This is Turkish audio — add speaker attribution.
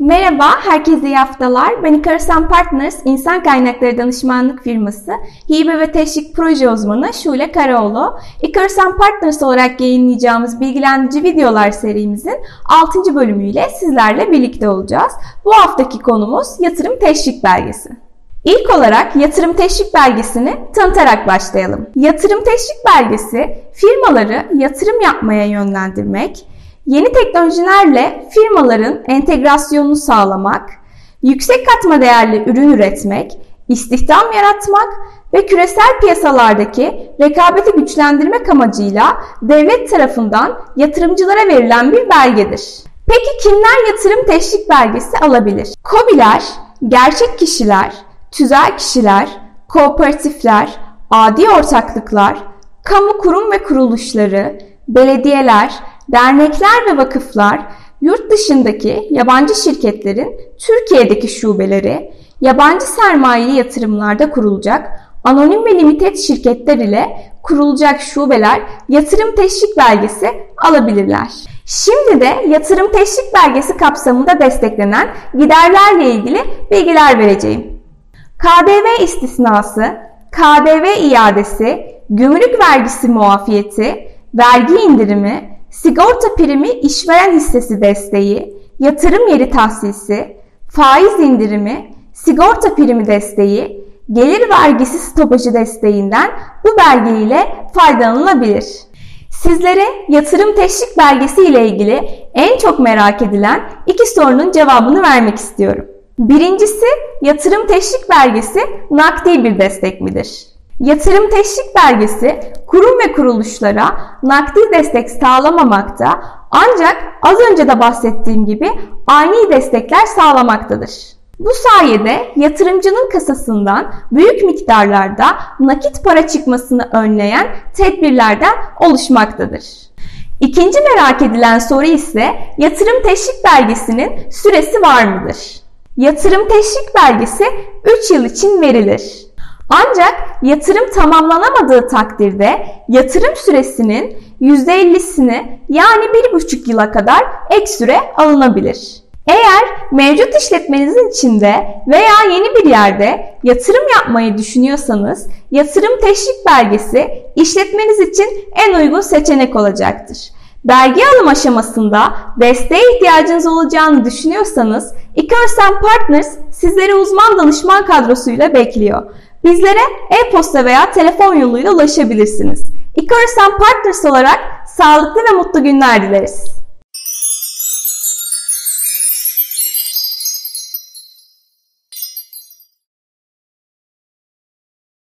Speaker 1: Merhaba, herkese iyi haftalar. Ben Ikarasan Partners, insan kaynakları danışmanlık firması, hibe ve teşvik proje uzmanı Şule Karaoğlu. Ikarasan Partners olarak yayınlayacağımız bilgilendirici videolar serimizin 6. bölümüyle sizlerle birlikte olacağız. Bu haftaki konumuz yatırım teşvik belgesi. İlk olarak yatırım teşvik belgesini tanıtarak başlayalım. Yatırım teşvik belgesi firmaları yatırım yapmaya yönlendirmek, Yeni teknolojilerle firmaların entegrasyonunu sağlamak, yüksek katma değerli ürün üretmek, istihdam yaratmak ve küresel piyasalardaki rekabeti güçlendirmek amacıyla devlet tarafından yatırımcılara verilen bir belgedir. Peki kimler yatırım teşvik belgesi alabilir? KOBİ'ler, gerçek kişiler, tüzel kişiler, kooperatifler, adi ortaklıklar, kamu kurum ve kuruluşları, belediyeler, dernekler ve vakıflar, yurt dışındaki yabancı şirketlerin Türkiye'deki şubeleri, yabancı sermayeli yatırımlarda kurulacak anonim ve limited şirketler ile kurulacak şubeler yatırım teşvik belgesi alabilirler. Şimdi de yatırım teşvik belgesi kapsamında desteklenen giderlerle ilgili bilgiler vereceğim. KDV istisnası, KDV iadesi, gümrük vergisi muafiyeti, vergi indirimi, sigorta primi işveren hissesi desteği, yatırım yeri tahsisi, faiz indirimi, sigorta primi desteği, gelir vergisi stopajı desteğinden bu belge ile faydalanılabilir. Sizlere yatırım teşvik belgesi ile ilgili en çok merak edilen iki sorunun cevabını vermek istiyorum. Birincisi yatırım teşvik belgesi nakdi bir destek midir? Yatırım teşvik belgesi kurum ve kuruluşlara nakdi destek sağlamamakta ancak az önce de bahsettiğim gibi ani destekler sağlamaktadır. Bu sayede yatırımcının kasasından büyük miktarlarda nakit para çıkmasını önleyen tedbirlerden oluşmaktadır. İkinci merak edilen soru ise yatırım teşvik belgesinin süresi var mıdır? Yatırım teşvik belgesi 3 yıl için verilir. Ancak yatırım tamamlanamadığı takdirde yatırım süresinin %50'sini yani 1,5 yıla kadar ek süre alınabilir. Eğer mevcut işletmenizin içinde veya yeni bir yerde yatırım yapmayı düşünüyorsanız yatırım teşvik belgesi işletmeniz için en uygun seçenek olacaktır. Belge alım aşamasında desteğe ihtiyacınız olacağını düşünüyorsanız Ekersen Partners sizleri uzman danışman kadrosuyla bekliyor. Bizlere e-posta veya telefon yoluyla ulaşabilirsiniz. Ikarasan Partners olarak sağlıklı ve mutlu günler dileriz.